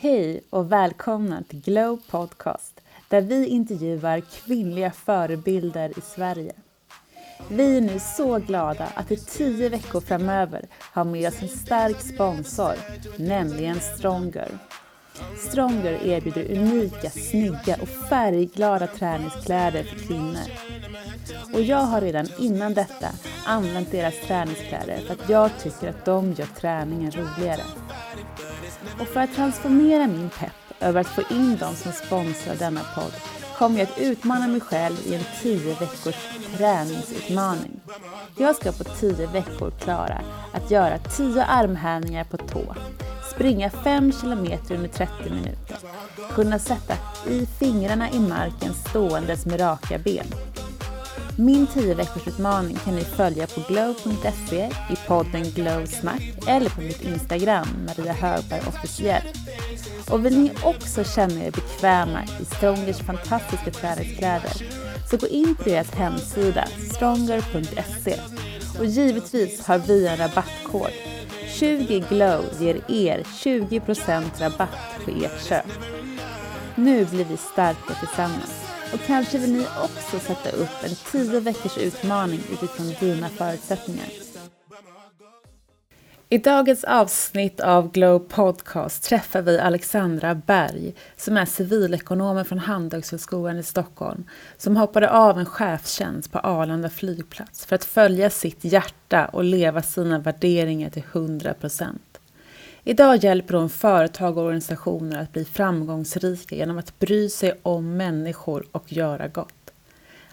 Hej och välkomna till Glow Podcast där vi intervjuar kvinnliga förebilder i Sverige. Vi är nu så glada att i tio veckor framöver ha med oss en stark sponsor, nämligen Stronger. Stronger erbjuder unika, snygga och färgglada träningskläder för kvinnor. Och jag har redan innan detta använt deras träningskläder för att jag tycker att de gör träningen roligare. Och för att transformera min pepp över att få in dem som sponsrar denna podd kommer jag att utmana mig själv i en 10 veckors träningsutmaning. Jag ska på 10 veckor klara att göra 10 armhävningar på tå, springa 5 km under 30 minuter, kunna sätta i fingrarna i marken ståendes med raka ben. Min 10 veckors utmaning kan ni följa på glow.se i podden Glow Snack eller på mitt Instagram, Maria Högberg officiell. Och vill ni också känna er bekväma i Strongers fantastiska träningskläder så gå in på deras hemsida stronger.se och givetvis har vi en rabattkod. 20 glow ger er 20% rabatt på ert köp. Nu blir vi starka tillsammans och kanske vill ni också sätta upp en 10 veckors utmaning utifrån dina förutsättningar. I dagens avsnitt av Glow Podcast träffar vi Alexandra Berg som är civilekonomen från Handelshögskolan i Stockholm som hoppade av en chefstjänst på Arlanda flygplats för att följa sitt hjärta och leva sina värderingar till 100 procent. Idag hjälper hon företag och organisationer att bli framgångsrika genom att bry sig om människor och göra gott.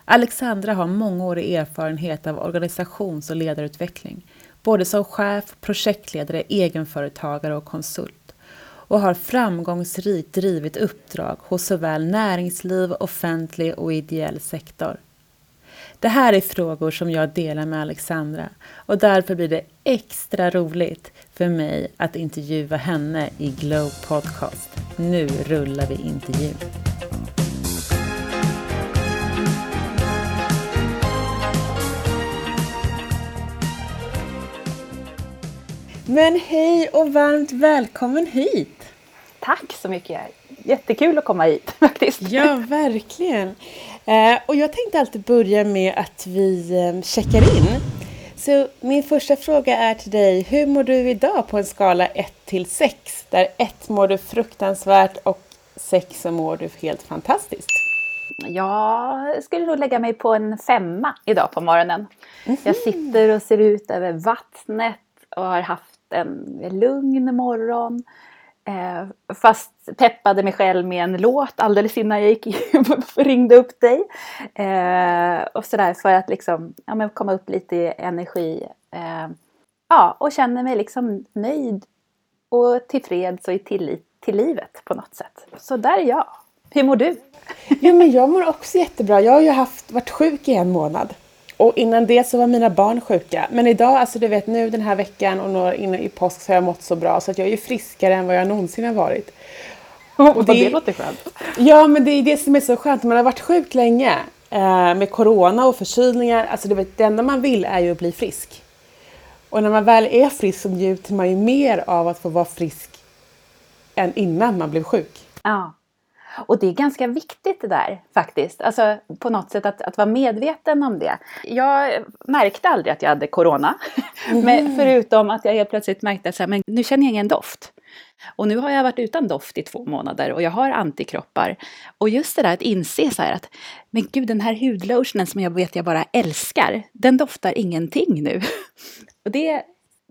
Alexandra har mångårig erfarenhet av organisations och ledarutveckling både som chef, projektledare, egenföretagare och konsult och har framgångsrikt drivit uppdrag hos såväl näringsliv, offentlig och ideell sektor. Det här är frågor som jag delar med Alexandra och därför blir det extra roligt för mig att intervjua henne i Glow Podcast. Nu rullar vi intervjun. Men hej och varmt välkommen hit! Tack så mycket! Jättekul att komma hit faktiskt. Ja, verkligen. Eh, och jag tänkte alltid börja med att vi eh, checkar in. Så min första fråga är till dig, hur mår du idag på en skala 1 till 6? Där 1 mår du fruktansvärt och 6 så mår du helt fantastiskt. Jag skulle nog lägga mig på en femma idag på morgonen. Mm -hmm. Jag sitter och ser ut över vattnet och har haft en lugn morgon. Eh, fast peppade mig själv med en låt alldeles innan jag gick ringde upp dig. Eh, och sådär för att liksom, ja, men komma upp lite i energi. Eh, ja, och känner mig liksom nöjd och tillfreds och i tillit till livet på något sätt. Så där är jag. Hur mår du? Ja, men jag mår också jättebra. Jag har ju haft, varit sjuk i en månad. Och innan det så var mina barn sjuka. Men idag, alltså du vet nu den här veckan och några innan i påsk så har jag mått så bra så att jag är friskare än vad jag någonsin har varit. Och det, det låter skönt. Ja, men det är det som är så skönt. Man har varit sjuk länge eh, med corona och förkylningar. Alltså du vet, det enda man vill är ju att bli frisk. Och när man väl är frisk så njuter man ju mer av att få vara frisk än innan man blev sjuk. Ja. Och det är ganska viktigt det där faktiskt. Alltså på något sätt att, att vara medveten om det. Jag märkte aldrig att jag hade corona. Mm. Men förutom att jag helt plötsligt märkte att men nu känner jag ingen doft. Och nu har jag varit utan doft i två månader och jag har antikroppar. Och just det där att inse så här att men gud den här hudlotionen som jag vet jag bara älskar, den doftar ingenting nu. Och det är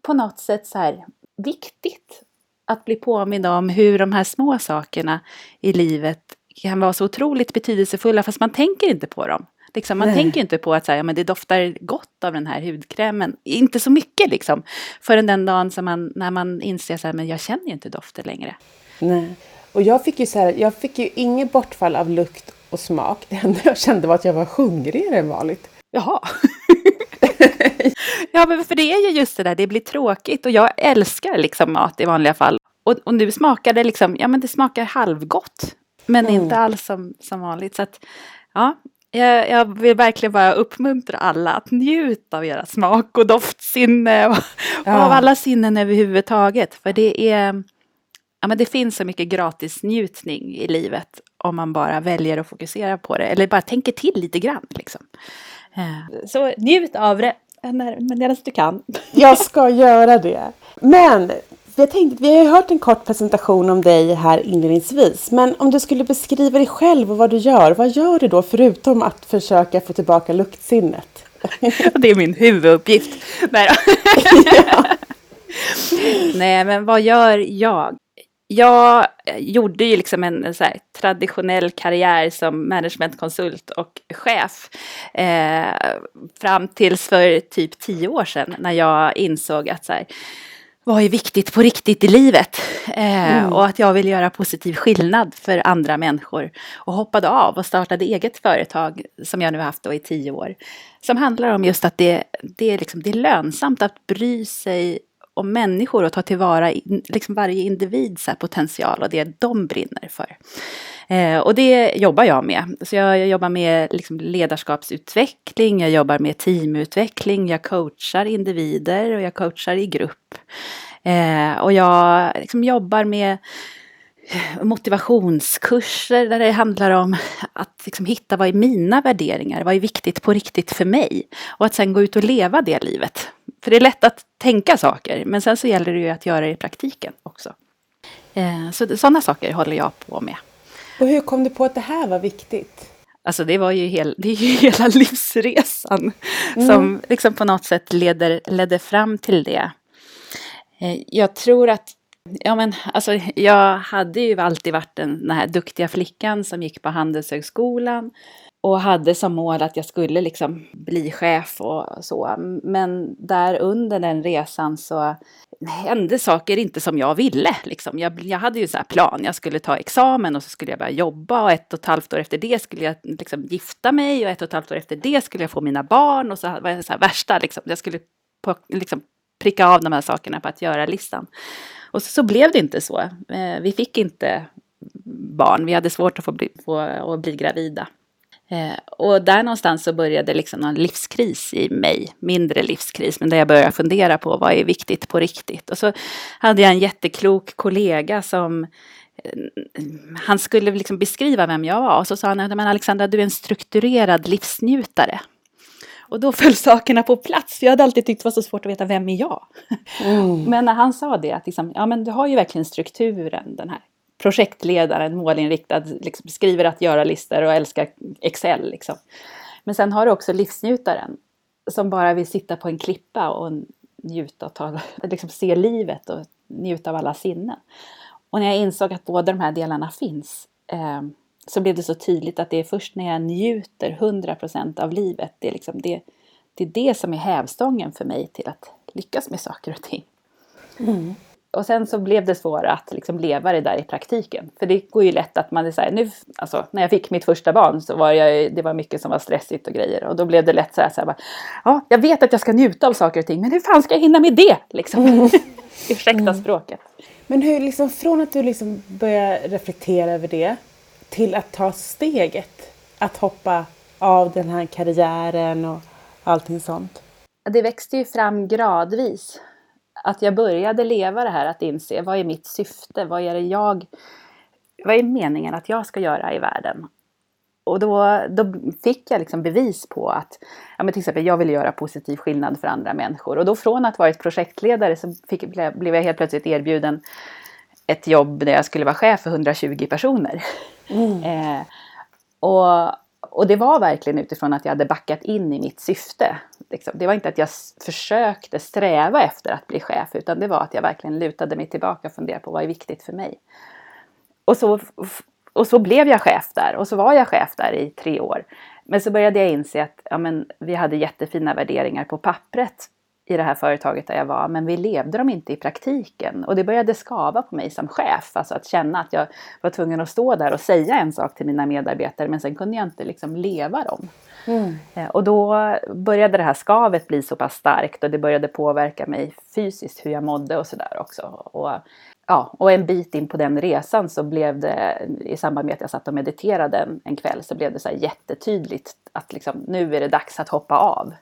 på något sätt så här viktigt att bli påmind om hur de här små sakerna i livet kan vara så otroligt betydelsefulla fast man tänker inte på dem. Liksom, man Nej. tänker inte på att så här, ja, men det doftar gott av den här hudkrämen. Inte så mycket liksom. Förrän den dagen som man, när man inser att jag känner ju inte doften längre. Nej. Och jag fick ju så här, jag fick ju inget bortfall av lukt och smak. Det enda jag kände var att jag var hungrigare än vanligt. Jaha. ja, men för det är ju just det där, det blir tråkigt och jag älskar liksom mat i vanliga fall. Och, och nu smakar det liksom, ja men det smakar halvgott. Men mm. inte alls som, som vanligt. Så att, ja, jag, jag, vill verkligen bara uppmuntra alla att njuta av era smak och doftsinne och, ja. och av alla sinnen överhuvudtaget. För det är, ja, men det finns så mycket gratis njutning i livet om man bara väljer att fokusera på det. Eller bara tänker till lite grann. Liksom. Eh, så njut av det medan du kan. Jag ska göra det. Men jag tänkte, vi har ju hört en kort presentation om dig här inledningsvis. Men om du skulle beskriva dig själv och vad du gör. Vad gör du då förutom att försöka få tillbaka luktsinnet? Det är min huvuduppgift. Nej, ja. Nej men vad gör jag? Jag gjorde ju liksom en, så traditionell karriär som managementkonsult och chef eh, fram tills för typ tio år sedan när jag insåg att så här, vad är viktigt på riktigt i livet? Eh, mm. Och att jag vill göra positiv skillnad för andra människor. Och hoppade av och startade eget företag som jag nu haft då i tio år. Som handlar om just att det, det, är, liksom, det är lönsamt att bry sig om människor och ta tillvara liksom varje individs potential och det de brinner för. Eh, och det jobbar jag med. Så jag, jag jobbar med liksom ledarskapsutveckling, jag jobbar med teamutveckling, jag coachar individer och jag coachar i grupp. Eh, och jag liksom jobbar med motivationskurser där det handlar om att liksom hitta vad är mina värderingar, vad är viktigt på riktigt för mig och att sen gå ut och leva det livet. För det är lätt att tänka saker men sen så gäller det ju att göra det i praktiken också. Eh, så sådana saker håller jag på med. Och hur kom du på att det här var viktigt? Alltså det var ju, hel, det är ju hela livsresan mm. som liksom på något sätt leder, ledde fram till det. Eh, jag tror att Ja, men alltså, jag hade ju alltid varit den, den här duktiga flickan som gick på Handelshögskolan och hade som mål att jag skulle liksom bli chef och så. Men där under den resan så hände saker inte som jag ville. Liksom. Jag, jag hade ju en plan, jag skulle ta examen och så skulle jag börja jobba och ett och ett halvt år efter det skulle jag liksom gifta mig och ett och ett halvt år efter det skulle jag få mina barn och så var det så här värsta, liksom. jag skulle på, liksom, pricka av de här sakerna på att göra-listan. Och så, så, blev det inte så. Eh, vi fick inte barn, vi hade svårt att få bli, få, att bli gravida. Eh, och där någonstans så började liksom någon livskris i mig, mindre livskris, men där jag började fundera på vad är viktigt på riktigt. Och så hade jag en jätteklok kollega som eh, han skulle liksom beskriva vem jag var och så sa han, men Alexandra du är en strukturerad livsnjutare. Och då föll sakerna på plats. Jag hade alltid tyckt det var så svårt att veta vem är jag. Mm. Men när han sa det, att liksom, ja men du har ju verkligen strukturen, den här projektledaren, målinriktad, liksom, skriver att göra-listor och älskar Excel. Liksom. Men sen har du också livsnjutaren som bara vill sitta på en klippa och njuta och ta, liksom, se livet och njuta av alla sinnen. Och när jag insåg att båda de här delarna finns eh, så blev det så tydligt att det är först när jag njuter 100% av livet, det är, liksom det, det är det som är hävstången för mig till att lyckas med saker och ting. Mm. Och sen så blev det svårare att liksom leva det där i praktiken. För det går ju lätt att man är så här, nu, alltså när jag fick mitt första barn så var jag, det var mycket som var stressigt och grejer. Och då blev det lätt så här, så här bara, ja, jag vet att jag ska njuta av saker och ting, men hur fan ska jag hinna med det? Liksom. Mm. Ursäkta mm. språket. Men hur, liksom, från att du liksom börjar reflektera över det till att ta steget att hoppa av den här karriären och allting sånt? Det växte ju fram gradvis att jag började leva det här att inse vad är mitt syfte? Vad är det jag vad är meningen att jag ska göra i världen? Och då, då fick jag liksom bevis på att ja, men till exempel, jag vill göra positiv skillnad för andra människor. Och då från att varit projektledare så fick, blev jag helt plötsligt erbjuden ett jobb där jag skulle vara chef för 120 personer. Mm. eh, och, och det var verkligen utifrån att jag hade backat in i mitt syfte. Liksom. Det var inte att jag försökte sträva efter att bli chef utan det var att jag verkligen lutade mig tillbaka och funderade på vad är viktigt för mig. Och så, och så blev jag chef där och så var jag chef där i tre år. Men så började jag inse att ja, men, vi hade jättefina värderingar på pappret i det här företaget där jag var, men vi levde dem inte i praktiken. Och det började skava på mig som chef, alltså att känna att jag var tvungen att stå där och säga en sak till mina medarbetare, men sen kunde jag inte liksom leva dem. Mm. Eh, och då började det här skavet bli så pass starkt och det började påverka mig fysiskt, hur jag mådde och sådär också. Och, ja, och en bit in på den resan så blev det, i samband med att jag satt och mediterade en, en kväll, så blev det så jättetydligt att liksom, nu är det dags att hoppa av.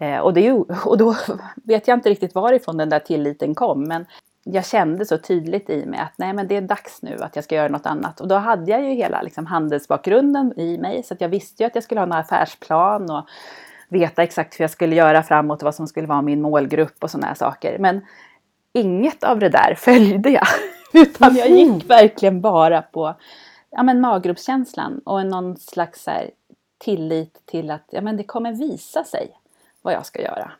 Eh, och, det, och då vet jag inte riktigt varifrån den där tilliten kom. Men jag kände så tydligt i mig att nej men det är dags nu att jag ska göra något annat. Och då hade jag ju hela liksom, handelsbakgrunden i mig så jag visste ju att jag skulle ha en affärsplan och veta exakt hur jag skulle göra framåt och vad som skulle vara min målgrupp och sådana här saker. Men inget av det där följde jag. Utan jag gick verkligen bara på ja, men maggruppskänslan och någon slags här, tillit till att ja, men det kommer visa sig vad jag ska göra.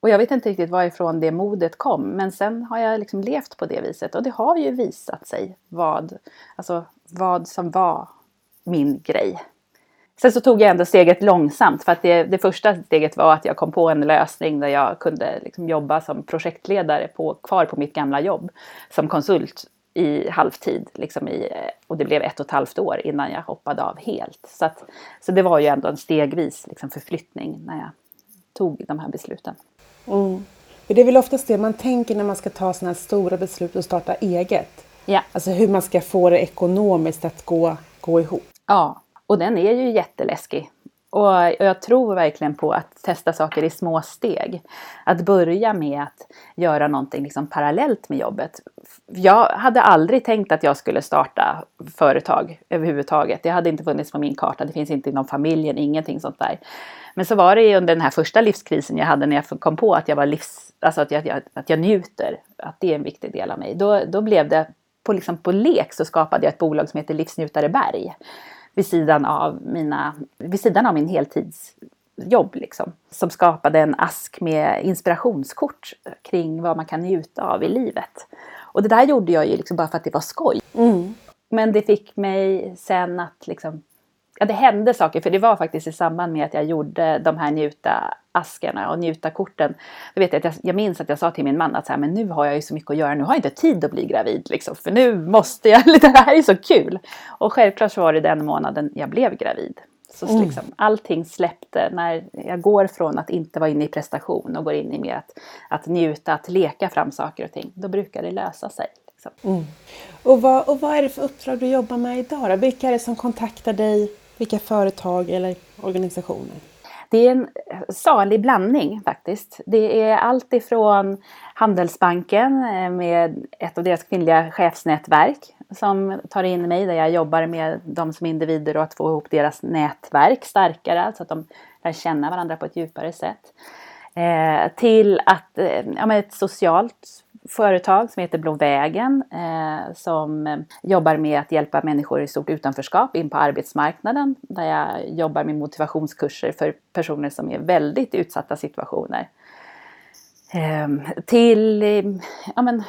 Och jag vet inte riktigt varifrån det modet kom, men sen har jag liksom levt på det viset och det har ju visat sig vad, alltså, vad som var min grej. Sen så tog jag ändå steget långsamt för att det, det första steget var att jag kom på en lösning där jag kunde liksom jobba som projektledare på, kvar på mitt gamla jobb som konsult i halvtid. Liksom i, och det blev ett och ett halvt år innan jag hoppade av helt. Så, att, så det var ju ändå en stegvis liksom förflyttning när jag tog de här besluten. Mm. För det är väl oftast det man tänker när man ska ta sådana här stora beslut och starta eget. Ja. Alltså hur man ska få det ekonomiskt att gå, gå ihop. Ja, och den är ju jätteläskig. Och jag tror verkligen på att testa saker i små steg. Att börja med att göra någonting liksom parallellt med jobbet. Jag hade aldrig tänkt att jag skulle starta företag överhuvudtaget. Det hade inte funnits på min karta. Det finns inte inom familjen, ingenting sånt där. Men så var det under den här första livskrisen jag hade när jag kom på att jag var livs... Alltså att jag, att jag njuter. Att det är en viktig del av mig. Då, då blev det på, liksom på lek så skapade jag ett bolag som heter Livsnjutare Berg vid sidan av, mina, vid sidan av min heltidsjobb. Liksom, som skapade en ask med inspirationskort kring vad man kan njuta av i livet. Och det där gjorde jag ju liksom bara för att det var skoj. Mm. Men det fick mig sen att liksom ja, det hände saker. För det var faktiskt i samband med att jag gjorde de här njuta-askarna och njuta-korten. Då vet jag, att jag, jag minns att jag sa till min man att så här, men nu har jag ju så mycket att göra. Nu har jag inte tid att bli gravid. Liksom, för nu måste jag. Det här är så kul. Och självklart så var det den månaden jag blev gravid. Så mm. liksom, allting släppte när jag går från att inte vara inne i prestation och går in i mer att, att njuta, att leka fram saker och ting. Då brukar det lösa sig. Liksom. Mm. Och, vad, och vad är det för uppdrag du jobbar med idag? Då? Vilka är det som kontaktar dig vilka företag eller organisationer? Det är en salig blandning faktiskt. Det är allt ifrån Handelsbanken eh, med ett av deras kvinnliga chefsnätverk som tar in mig där jag jobbar med dem som individer och att få ihop deras nätverk starkare så att de lär känna varandra på ett djupare sätt. Eh, till att, eh, ja, ett socialt företag som heter Blå vägen eh, som eh, jobbar med att hjälpa människor i stort utanförskap in på arbetsmarknaden. Där jag jobbar med motivationskurser för personer som är väldigt utsatta situationer. Ehm, eh, till ja, men,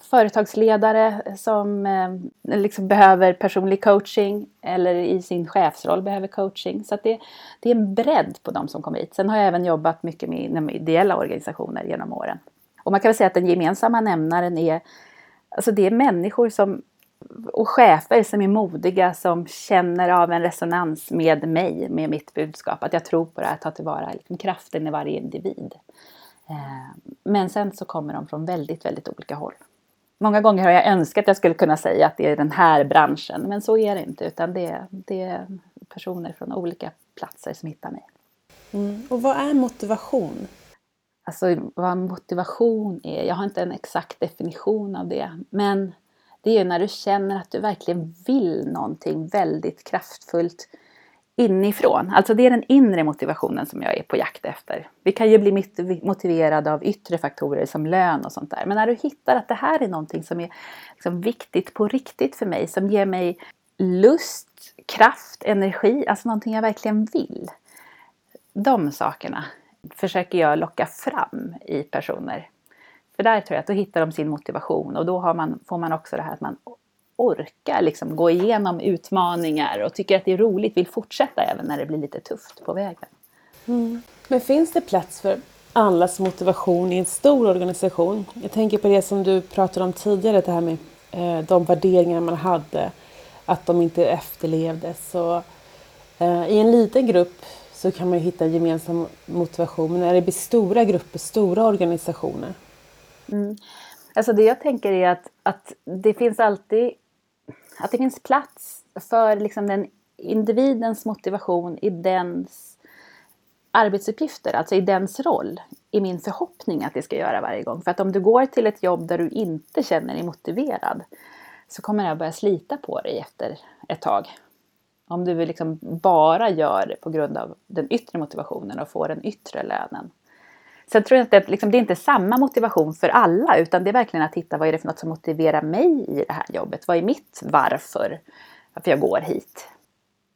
företagsledare som eh, liksom behöver personlig coaching eller i sin chefsroll behöver coaching. Så det, det är en bredd på de som kommer hit. Sen har jag även jobbat mycket med, med ideella organisationer genom åren. Och man kan väl säga att den gemensamma nämnaren är, alltså det är människor som, och chefer som är modiga, som känner av en resonans med mig, med mitt budskap. Att jag tror på det här, att ta tillvara liksom kraften i varje individ. Eh, men sen så kommer de från väldigt, väldigt olika håll. Många gånger har jag önskat att jag skulle kunna säga att det är den här branschen, men så är det inte, utan det, det är personer från olika platser som hittar mig. Mm. Och vad är motivation? Alltså vad motivation är, jag har inte en exakt definition av det. Men det är när du känner att du verkligen vill någonting väldigt kraftfullt inifrån. Alltså det är den inre motivationen som jag är på jakt efter. Vi kan ju bli motiverade av yttre faktorer som lön och sånt där. Men när du hittar att det här är någonting som är liksom viktigt på riktigt för mig, som ger mig lust, kraft, energi, alltså någonting jag verkligen vill. De sakerna försöker jag locka fram i personer. För där tror jag att då hittar de sin motivation och då har man, får man också det här att man orkar liksom gå igenom utmaningar och tycker att det är roligt, vill fortsätta även när det blir lite tufft på vägen. Mm. Men finns det plats för allas motivation i en stor organisation? Jag tänker på det som du pratade om tidigare, det här med eh, de värderingar man hade, att de inte efterlevdes. Så, eh, I en liten grupp så kan man hitta gemensam motivation. Men när det blir stora grupper, stora organisationer? Mm. Alltså det jag tänker är att, att det finns alltid att det finns plats för liksom den individens motivation i dens arbetsuppgifter, alltså i dens roll. är min förhoppning att det ska göra varje gång. För att om du går till ett jobb där du inte känner dig motiverad så kommer det att börja slita på dig efter ett tag. Om du liksom bara gör det på grund av den yttre motivationen och får den yttre lönen. Sen tror jag inte att liksom, det är inte samma motivation för alla utan det är verkligen att hitta vad är det för något som motiverar mig i det här jobbet? Vad är mitt varför? Varför jag går hit?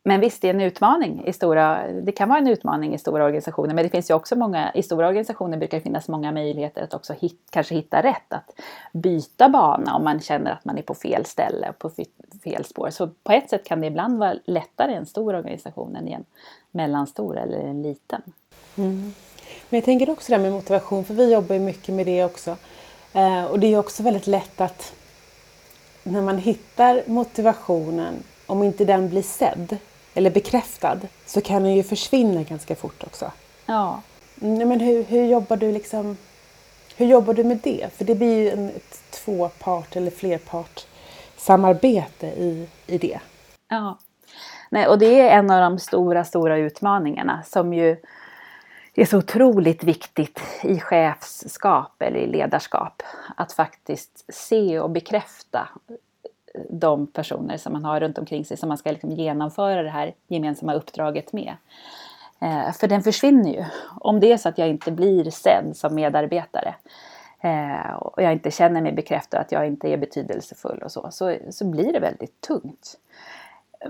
Men visst, det är en utmaning i stora, det kan vara en utmaning i stora organisationer, men det finns ju också många, i stora organisationer brukar det finnas många möjligheter att också hit, kanske hitta rätt, att byta bana om man känner att man är på fel ställe, på fel spår. Så på ett sätt kan det ibland vara lättare i en stor organisation än i en mellanstor eller en liten. Mm. Men jag tänker också det här med motivation, för vi jobbar ju mycket med det också. Eh, och det är också väldigt lätt att när man hittar motivationen, om inte den blir sedd, eller bekräftad så kan den ju försvinna ganska fort också. Ja. Mm, men hur, hur jobbar du liksom hur jobbar du med det? För det blir ju en, ett tvåpart eller flerpart samarbete i, i det. Ja. Nej, och det är en av de stora, stora utmaningarna som ju är så otroligt viktigt i chefskap eller i ledarskap. Att faktiskt se och bekräfta de personer som man har runt omkring sig som man ska liksom genomföra det här gemensamma uppdraget med. Eh, för den försvinner ju. Om det är så att jag inte blir sedd som medarbetare eh, och jag inte känner mig bekräftad att jag inte är betydelsefull och så, så, så blir det väldigt tungt.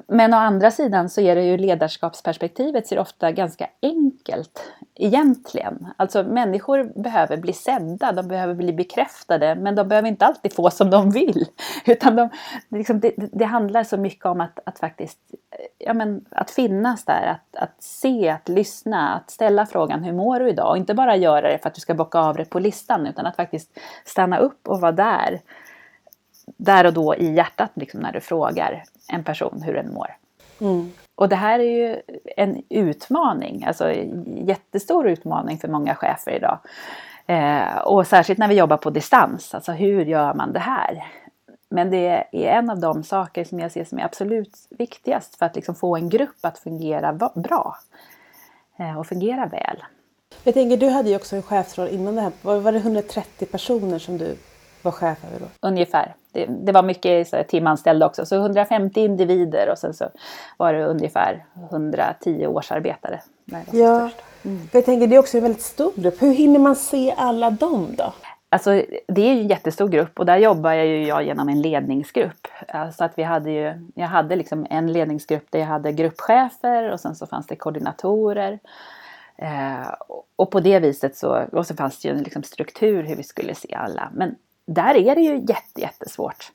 Men å andra sidan så är det ju ledarskapsperspektivet ser ofta ganska enkelt egentligen. Alltså människor behöver bli sedda, de behöver bli bekräftade men de behöver inte alltid få som de vill. Utan de, liksom, det, det, handlar så mycket om att, att faktiskt ja, men, att finnas där, att, att se, att lyssna, att ställa frågan hur mår du idag? Och inte bara göra det för att du ska bocka av det på listan utan att faktiskt stanna upp och vara där. Där och då i hjärtat liksom, när du frågar en person hur den mår. Mm. Och det här är ju en utmaning, alltså en jättestor utmaning för många chefer idag. Eh, och särskilt när vi jobbar på distans, alltså hur gör man det här? Men det är en av de saker som jag ser som är absolut viktigast för att liksom få en grupp att fungera bra eh, och fungera väl. Jag tänker, du hade ju också en chefsroll innan det här. Var det 130 personer som du var chef över då? Ungefär. Det, det var mycket så här, timanställda också, så 150 individer och sen så var det ungefär 110 årsarbetare. Ja, mm. jag tänker det är också en väldigt stor grupp. Hur hinner man se alla dem då? Alltså, det är ju en jättestor grupp och där jobbar jag ju jag genom en ledningsgrupp. Så att vi hade ju, jag hade liksom en ledningsgrupp där jag hade gruppchefer och sen så fanns det koordinatorer. Eh, och på det viset så, och så fanns det ju en liksom struktur hur vi skulle se alla. Men där är det ju jätte, jättesvårt.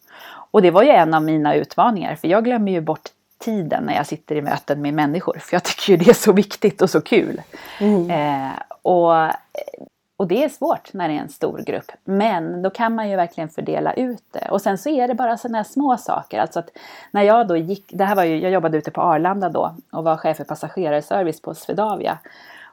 Och det var ju en av mina utmaningar för jag glömmer ju bort tiden när jag sitter i möten med människor. För jag tycker ju det är så viktigt och så kul. Mm. Eh, och, och det är svårt när det är en stor grupp. Men då kan man ju verkligen fördela ut det. Och sen så är det bara sådana här små saker. Alltså att när jag då gick, det här var ju, jag jobbade ute på Arlanda då och var chef för passagerarservice på Swedavia.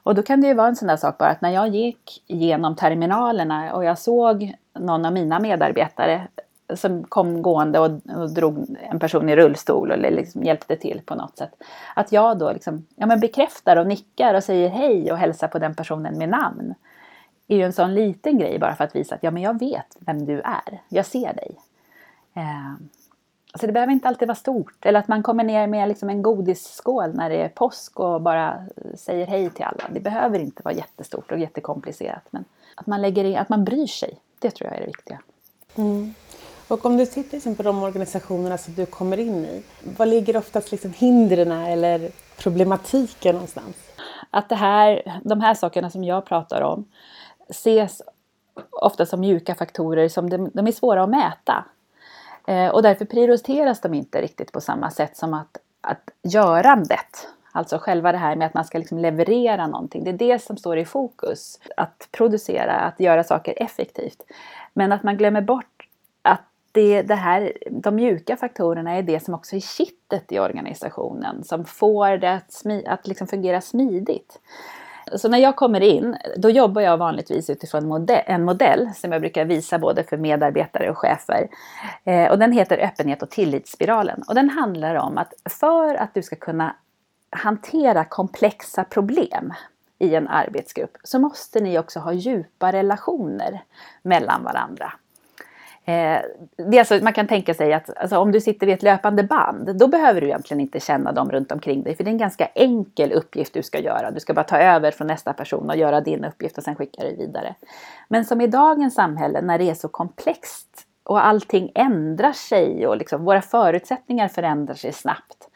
Och då kan det ju vara en sån där sak bara att när jag gick genom terminalerna och jag såg någon av mina medarbetare som kom gående och, och drog en person i rullstol eller liksom hjälpte till på något sätt. Att jag då liksom, ja, men bekräftar och nickar och säger hej och hälsar på den personen med namn. är ju en sån liten grej bara för att visa att ja, men jag vet vem du är. Jag ser dig. Eh, Alltså det behöver inte alltid vara stort. Eller att man kommer ner med liksom en godisskål när det är påsk och bara säger hej till alla. Det behöver inte vara jättestort och jättekomplicerat. Men att man, lägger in, att man bryr sig, det tror jag är det viktiga. Mm. Och om du tittar liksom på de organisationerna som du kommer in i, vad ligger oftast liksom hindren eller problematiken någonstans? Att det här, de här sakerna som jag pratar om ses ofta som mjuka faktorer som de, de är svåra att mäta. Eh, och därför prioriteras de inte riktigt på samma sätt som att, att görandet. Alltså själva det här med att man ska liksom leverera någonting. Det är det som står i fokus. Att producera, att göra saker effektivt. Men att man glömmer bort att det, det här, de mjuka faktorerna är det som också är kittet i organisationen. Som får det att, smi, att liksom fungera smidigt. Så när jag kommer in, då jobbar jag vanligtvis utifrån modell, en modell som jag brukar visa både för medarbetare och chefer. Eh, och den heter öppenhet och tillitsspiralen. Och den handlar om att för att du ska kunna hantera komplexa problem i en arbetsgrupp så måste ni också ha djupa relationer mellan varandra. Eh, det är alltså, man kan tänka sig att alltså, om du sitter vid ett löpande band, då behöver du egentligen inte känna dem runt omkring dig. För det är en ganska enkel uppgift du ska göra. Du ska bara ta över från nästa person och göra din uppgift och sen skicka dig vidare. Men som i dagens samhälle när det är så komplext och allting ändrar sig och liksom våra förutsättningar förändrar sig snabbt.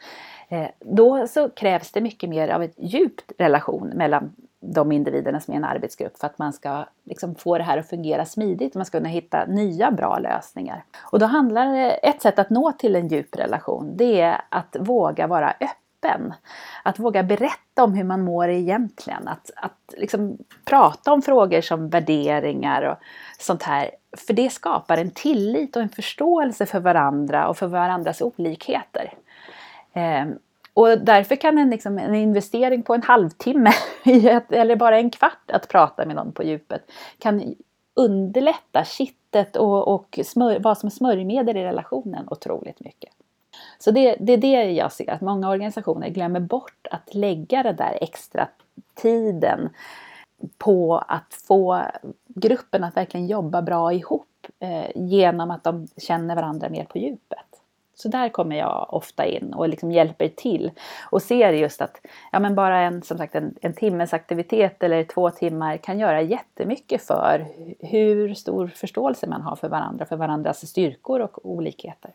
Eh, då så krävs det mycket mer av ett djupt relation mellan de individerna som är i en arbetsgrupp för att man ska liksom få det här att fungera smidigt. och Man ska kunna hitta nya bra lösningar. Och då handlar det, ett sätt att nå till en djup relation, det är att våga vara öppen. Att våga berätta om hur man mår egentligen. Att, att liksom prata om frågor som värderingar och sånt här. För det skapar en tillit och en förståelse för varandra och för varandras olikheter. Ehm, och därför kan en, liksom, en investering på en halvtimme ett, eller bara en kvart att prata med någon på djupet kan underlätta kittet och, och smör, vad som smörjmedel i relationen otroligt mycket. Så det, det är det jag ser, att många organisationer glömmer bort att lägga den där extra tiden på att få gruppen att verkligen jobba bra ihop eh, genom att de känner varandra mer på djupet. Så där kommer jag ofta in och liksom hjälper till och ser just att ja, men bara en, som sagt, en, en timmes aktivitet eller två timmar kan göra jättemycket för hur stor förståelse man har för varandra, för varandras styrkor och olikheter.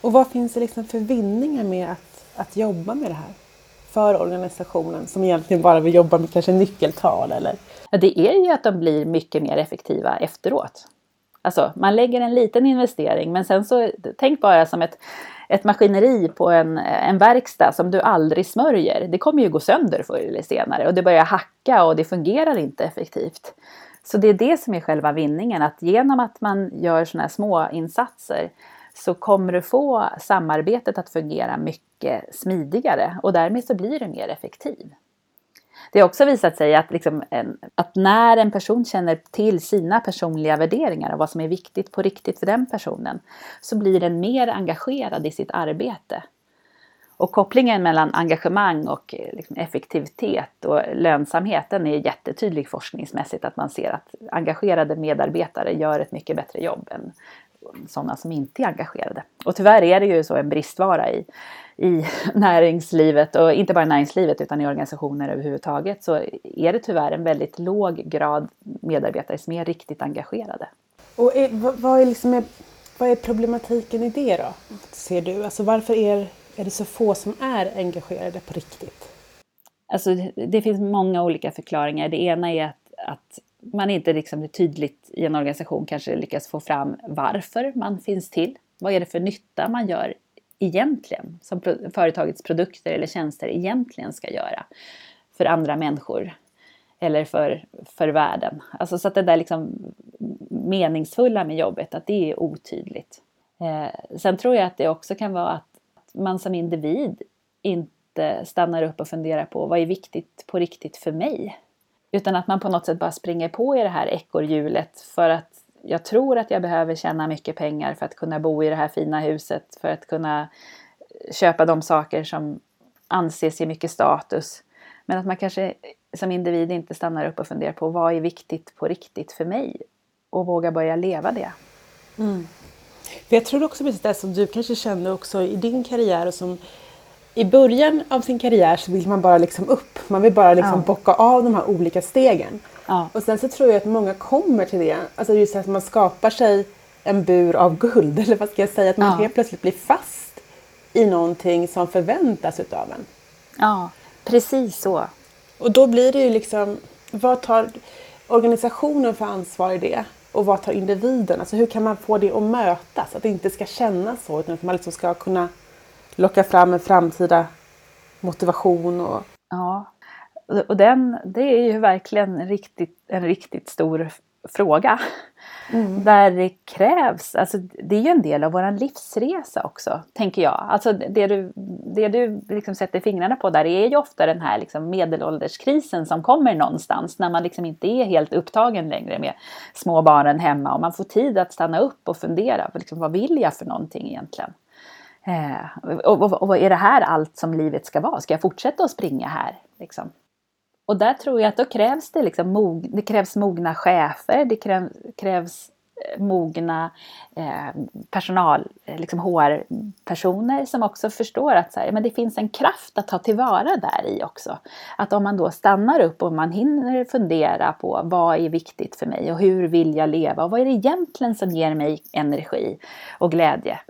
Och vad finns det liksom för vinningar med att, att jobba med det här? För organisationen som egentligen bara vill jobba med kanske nyckeltal eller? Ja, det är ju att de blir mycket mer effektiva efteråt. Alltså man lägger en liten investering men sen så tänk bara som ett, ett maskineri på en, en verkstad som du aldrig smörjer. Det kommer ju gå sönder förr eller senare och det börjar hacka och det fungerar inte effektivt. Så det är det som är själva vinningen, att genom att man gör sådana här små insatser så kommer du få samarbetet att fungera mycket smidigare och därmed så blir du mer effektiv. Det har också visat sig att, liksom en, att när en person känner till sina personliga värderingar och vad som är viktigt på riktigt för den personen så blir den mer engagerad i sitt arbete. Och kopplingen mellan engagemang och eh, liksom effektivitet och lönsamhet den är jättetydlig forskningsmässigt att man ser att engagerade medarbetare gör ett mycket bättre jobb än sådana som inte är engagerade. Och tyvärr är det ju så en bristvara i, i näringslivet och inte bara i näringslivet utan i organisationer överhuvudtaget så är det tyvärr en väldigt låg grad medarbetare som är riktigt engagerade. Och är, vad, är liksom, vad är problematiken i det då? Ser du? Alltså varför är, är det så få som är engagerade på riktigt? Alltså det finns många olika förklaringar. Det ena är att, att man inte liksom tydligt i en organisation kanske lyckas få fram varför man finns till. Vad är det för nytta man gör egentligen, som företagets produkter eller tjänster egentligen ska göra för andra människor eller för, för världen. Alltså så att det där liksom meningsfulla med jobbet, att det är otydligt. Eh, sen tror jag att det också kan vara att man som individ inte stannar upp och funderar på vad är viktigt på riktigt för mig? Utan att man på något sätt bara springer på i det här ekorrhjulet för att jag tror att jag behöver tjäna mycket pengar för att kunna bo i det här fina huset, för att kunna eh, köpa de saker som anses ge mycket status. Men att man kanske som individ inte stannar upp och funderar på vad är viktigt på riktigt för mig och våga börja leva det. Mm. För jag tror också precis det som du kanske kände också i din karriär och som i början av sin karriär så vill man bara liksom upp. Man vill bara liksom ja. bocka av de här olika stegen. Ja. Och sen så tror jag att många kommer till det. Alltså just att man skapar sig en bur av guld. Eller vad ska jag säga? Att man ja. helt plötsligt blir fast i någonting som förväntas utav en. Ja, precis så. Och då blir det ju liksom, vad tar organisationen för ansvar i det? Och vad tar individen? Alltså hur kan man få det att mötas? Att det inte ska kännas så utan att man liksom ska kunna locka fram en framtida motivation. Och... Ja, och den, det är ju verkligen riktigt, en riktigt stor fråga. Mm. Där det krävs, alltså det är ju en del av vår livsresa också, tänker jag. Alltså det du, det du liksom sätter fingrarna på där är ju ofta den här liksom medelålderskrisen som kommer någonstans när man liksom inte är helt upptagen längre med små barnen hemma och man får tid att stanna upp och fundera, liksom, vad vill jag för någonting egentligen? Eh, och, och, och är det här allt som livet ska vara? Ska jag fortsätta att springa här? Liksom? och där tror jag att då krävs det, liksom mog, det krävs mogna chefer, det krävs, krävs mogna eh, personal, eh, liksom HR-personer som också förstår att så här, men det finns en kraft att ta tillvara där i också. Att om man då stannar upp och man hinner fundera på vad är viktigt för mig och hur vill jag leva och vad är det egentligen som ger mig energi och glädje.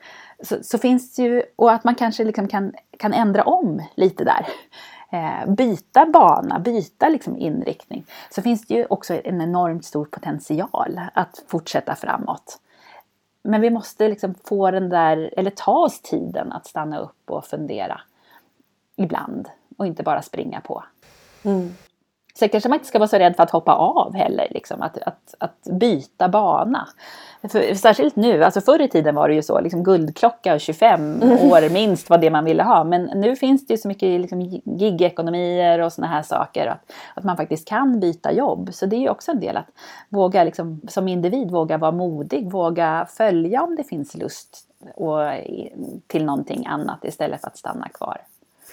Så, så finns det ju, och att man kanske liksom kan, kan ändra om lite där eh, byta bana, byta liksom inriktning, så finns det ju också en enormt stor potential att fortsätta framåt. Men vi måste liksom få den där, eller ta oss tiden att stanna upp och fundera ibland och inte bara springa på. Mm. Sen kanske man inte ska vara så rädd för att hoppa av heller, liksom, att, att, att byta bana. För, särskilt nu, alltså förr i tiden var det ju så, liksom guldklocka och 25 mm. år minst var det man ville ha. Men nu finns det ju så mycket liksom, gigekonomier och såna här saker. Att, att man faktiskt kan byta jobb. Så det är ju också en del att våga liksom, som individ våga vara modig, våga följa om det finns lust och, till någonting annat istället för att stanna kvar.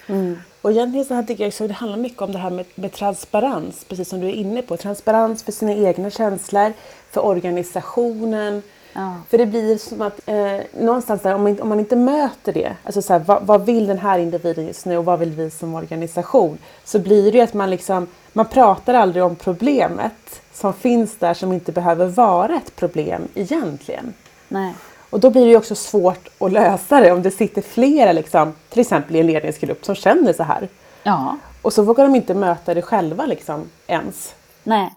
Mm. Och egentligen så här tycker jag också det handlar mycket om det här med, med, transparens, precis som du är inne på. Transparens för sina egna känslor, för organisationen. Ja. För det blir som att eh, någonstans där, om man, om man inte möter det, alltså så här, vad, vad, vill den här individen just nu och vad vill vi som organisation? Så blir det ju att man liksom, man pratar aldrig om problemet som finns där som inte behöver vara ett problem egentligen. Nej. Och då blir det ju också svårt att lösa det om det sitter flera, liksom, till exempel i en ledningsgrupp, som känner så här. Ja. Och så vågar de inte möta det själva liksom, ens. Nej.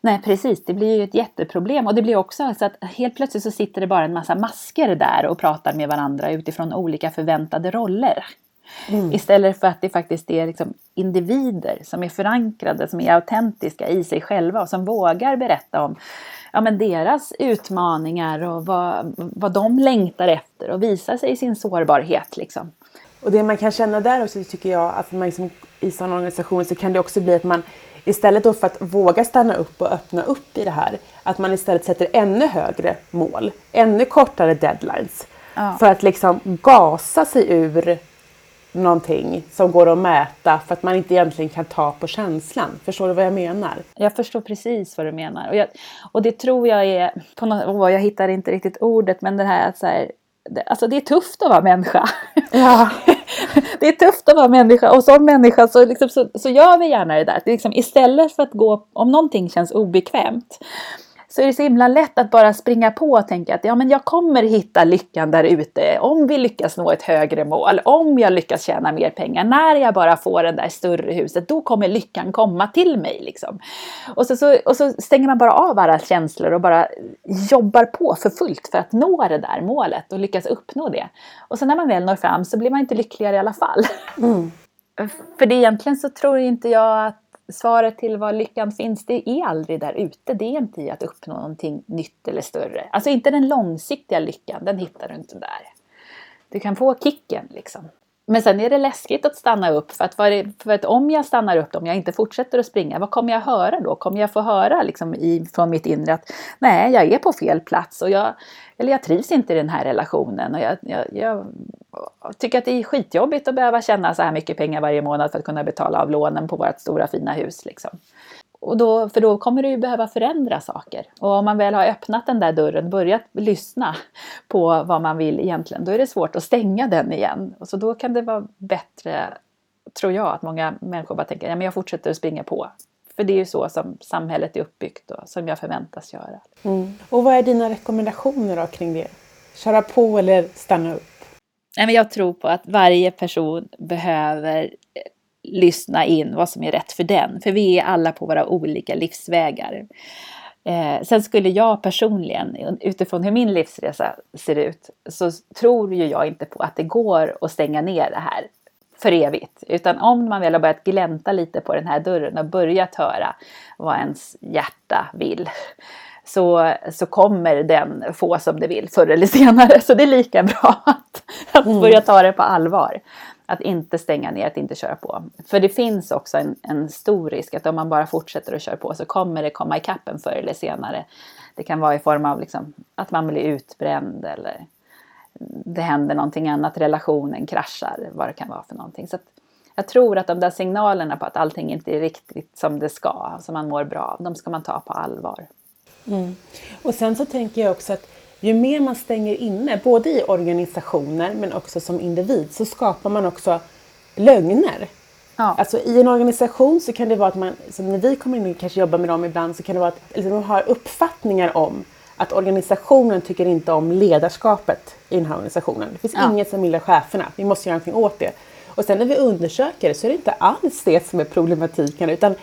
Nej precis, det blir ju ett jätteproblem och det blir också så att helt plötsligt så sitter det bara en massa masker där och pratar med varandra utifrån olika förväntade roller. Mm. Istället för att det faktiskt är liksom individer som är förankrade, som är autentiska i sig själva och som vågar berätta om ja, men deras utmaningar och vad, vad de längtar efter och visa sig i sin sårbarhet. Liksom. Och det man kan känna där också tycker jag att man liksom, i sådana organisationer så kan det också bli att man istället för att våga stanna upp och öppna upp i det här, att man istället sätter ännu högre mål, ännu kortare deadlines. Ja. För att liksom gasa sig ur någonting som går att mäta för att man inte egentligen kan ta på känslan. Förstår du vad jag menar? Jag förstår precis vad du menar. Och, jag, och det tror jag är, på något, oh, jag hittar inte riktigt ordet, men det här att så här, det, alltså det är tufft att vara människa. Ja. det är tufft att vara människa och som människa så, liksom, så, så gör vi gärna det där. Det liksom, istället för att gå, om någonting känns obekvämt, så är det så himla lätt att bara springa på och tänka att ja, men jag kommer hitta lyckan där ute om vi lyckas nå ett högre mål, om jag lyckas tjäna mer pengar, när jag bara får det där större huset, då kommer lyckan komma till mig. Liksom. Och, så, så, och så stänger man bara av alla känslor och bara jobbar på för fullt för att nå det där målet och lyckas uppnå det. Och sen när man väl når fram så blir man inte lyckligare i alla fall. Mm. För det egentligen så tror inte jag att svaret till var lyckan finns, det är aldrig där ute. Det är inte i att uppnå någonting nytt eller större. Alltså inte den långsiktiga lyckan, den hittar du inte där. Du kan få kicken liksom. Men sen är det läskigt att stanna upp för att, för att om jag stannar upp, om jag inte fortsätter att springa, vad kommer jag höra då? Kommer jag få höra liksom i, från mitt inre att nej, jag är på fel plats och jag, eller jag trivs inte i den här relationen och jag, jag, jag tycker att det är skitjobbigt att behöva tjäna så här mycket pengar varje månad för att kunna betala av lånen på vårt stora fina hus. Liksom. Och då, för då kommer du ju behöva förändra saker. Och om man väl har öppnat den där dörren, börjat lyssna på vad man vill egentligen, då är det svårt att stänga den igen. Och så då kan det vara bättre, tror jag, att många människor bara tänker, ja men jag fortsätter att springa på. För det är ju så som samhället är uppbyggt och som jag förväntas göra. Mm. Och vad är dina rekommendationer då kring det? Köra på eller stanna upp? Nej, men jag tror på att varje person behöver eh, lyssna in vad som är rätt för den. För vi är alla på våra olika livsvägar. Eh, sen skulle jag personligen, utifrån hur min livsresa ser ut, så tror ju jag inte på att det går att stänga ner det här för evigt. Utan om man väl har börjat glänta lite på den här dörren och börjat höra vad ens hjärta vill så, så kommer den få som det vill förr eller senare. Så det är lika bra att, att mm. börja ta det på allvar. Att inte stänga ner, att inte köra på. För det finns också en, en stor risk att om man bara fortsätter att köra på så kommer det komma ikapp en förr eller senare. Det kan vara i form av liksom, att man blir utbränd eller det händer någonting annat, relationen kraschar, vad det kan vara för någonting. Så Jag tror att de där signalerna på att allting inte är riktigt som det ska, som man mår bra av, de ska man ta på allvar. Mm. Och sen så tänker jag också att ju mer man stänger inne, både i organisationer men också som individ, så skapar man också lögner. Ja. Alltså i en organisation så kan det vara att man, som när vi kommer in och kanske jobbar med dem ibland, så kan det vara att liksom, de har uppfattningar om att organisationen tycker inte om ledarskapet i den här organisationen. Det finns ja. inget som gillar cheferna, vi måste göra någonting åt det. Och sen när vi undersöker det så är det inte alls det som är problematiken utan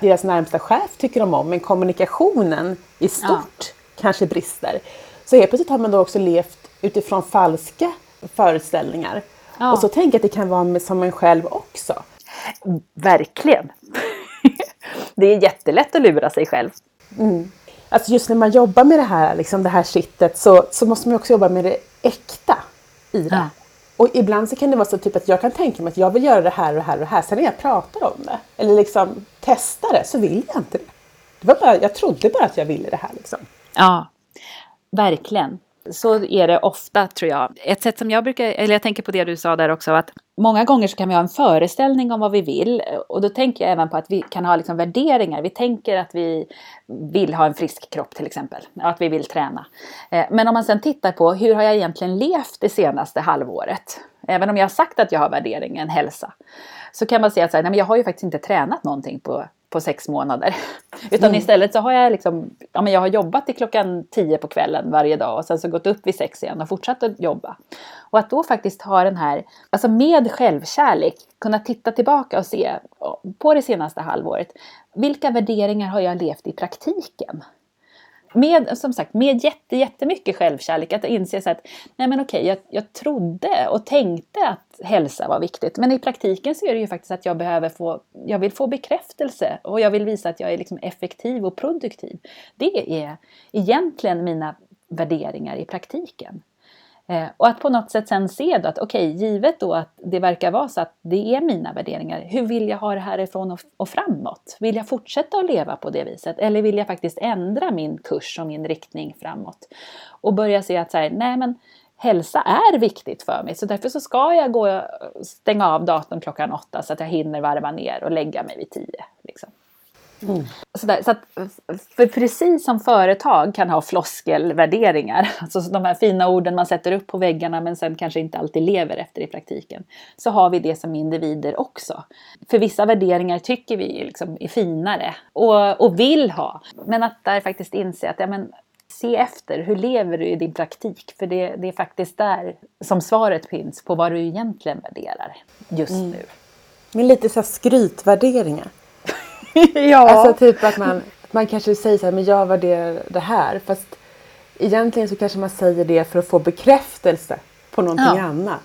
deras närmsta chef tycker de om men kommunikationen i stort ja. kanske brister. Så helt plötsligt har man då också levt utifrån falska föreställningar. Ja. Och så tänker jag att det kan vara som en själv också. Verkligen! det är jättelätt att lura sig själv. Mm. Alltså just när man jobbar med det här, liksom det här kittet så, så måste man också jobba med det äkta i det. Ja. Och ibland så kan det vara så typ att jag kan tänka mig att jag vill göra det här och det här och det här. Sen när jag pratar om det eller liksom testar det så vill jag inte det. det var bara, jag trodde bara att jag ville det här. Liksom. Ja, verkligen. Så är det ofta tror jag. Ett sätt som jag brukar, eller jag tänker på det du sa där också, att många gånger så kan vi ha en föreställning om vad vi vill. Och då tänker jag även på att vi kan ha liksom värderingar. Vi tänker att vi vill ha en frisk kropp till exempel. Att vi vill träna. Eh, men om man sen tittar på hur har jag egentligen levt det senaste halvåret? Även om jag har sagt att jag har värderingen hälsa. Så kan man säga att jag har ju faktiskt inte tränat någonting på på sex månader. Utan mm. istället så har jag liksom, ja men jag har jobbat till klockan tio på kvällen varje dag och sen så gått upp vid sex igen och fortsatt att jobba. Och att då faktiskt ha den här, alltså med självkärlek, kunna titta tillbaka och se på det senaste halvåret. Vilka värderingar har jag levt i praktiken? Med, som sagt, med jätte, jättemycket självkärlek. Att inse så att nej men okej, jag, jag trodde och tänkte att hälsa var viktigt. Men i praktiken så är det ju faktiskt att jag behöver få, jag vill få bekräftelse och jag vill visa att jag är liksom effektiv och produktiv. Det är egentligen mina värderingar i praktiken. Eh, och att på något sätt sen se då att okej, okay, givet då att det verkar vara så att det är mina värderingar, hur vill jag ha det härifrån och, framåt? Vill jag fortsätta att leva på det viset eller vill jag faktiskt ändra min kurs och min riktning framåt? Och börja se att så här, nej men hälsa är viktigt för mig så därför så ska jag gå och stänga av datorn klockan åtta så att jag hinner varva ner och lägga mig vid tio. Liksom. Mm. Sådär, så att, för precis som företag kan ha floskelvärderingar, alltså de här fina orden man sätter upp på väggarna men sen kanske inte alltid lever efter i praktiken, så har vi det som individer också. För vissa värderingar tycker vi liksom är finare och, och vill ha, men att där faktiskt inse att ja, men, se efter, hur lever du i din praktik? För det, det är faktiskt där som svaret finns på vad du egentligen värderar just mm. nu. Men lite så skrytvärderingar. ja. Alltså typ att man, man kanske säger så här, men jag värderar det här. Fast egentligen så kanske man säger det för att få bekräftelse på någonting ja. annat.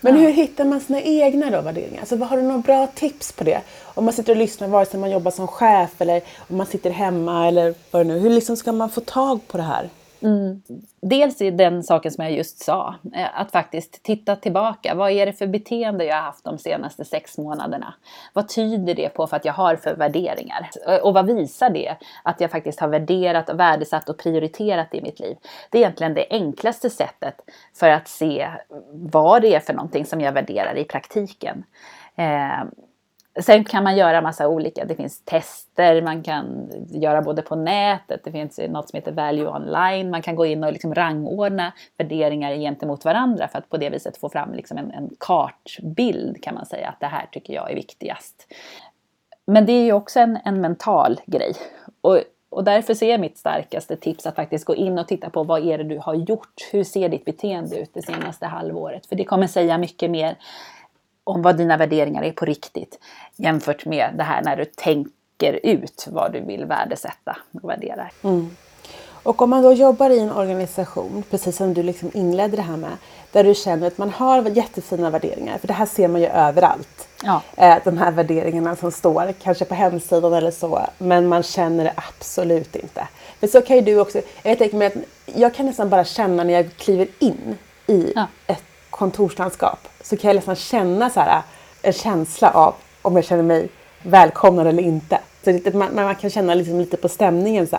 Men ja. hur hittar man sina egna då värderingar? Alltså, har du några bra tips på det? Om man sitter och lyssnar vare sig man jobbar som chef eller om man sitter hemma eller vad det nu Hur liksom ska man få tag på det här? Mm. Dels i den saken som jag just sa, eh, att faktiskt titta tillbaka. Vad är det för beteende jag har haft de senaste sex månaderna? Vad tyder det på för att jag har för värderingar? Eh, och vad visar det att jag faktiskt har värderat, och värdesatt och prioriterat i mitt liv? Det är egentligen det enklaste sättet för att se vad det är för någonting som jag värderar i praktiken. Eh, Sen kan man göra massa olika, det finns tester man kan göra både på nätet, det finns något som heter Value Online, man kan gå in och liksom rangordna värderingar gentemot varandra för att på det viset få fram liksom en, en kartbild kan man säga, att det här tycker jag är viktigast. Men det är ju också en, en mental grej. Och, och därför ser mitt starkaste tips att faktiskt gå in och titta på vad är det du har gjort? Hur ser ditt beteende ut det senaste halvåret? För det kommer säga mycket mer om vad dina värderingar är på riktigt jämfört med det här när du tänker ut vad du vill värdesätta och värdera. Mm. Och om man då jobbar i en organisation, precis som du liksom inledde det här med, där du känner att man har jättefina värderingar, för det här ser man ju överallt. Ja. Eh, de här värderingarna som står, kanske på hemsidan eller så, men man känner det absolut inte. För så kan ju du också, jag tänker mig att jag kan nästan bara känna när jag kliver in i ja. ett kontorslandskap så kan jag nästan känna så här, en känsla av om jag känner mig välkomnad eller inte. Så det, man, man, kan känna liksom lite på stämningen. Så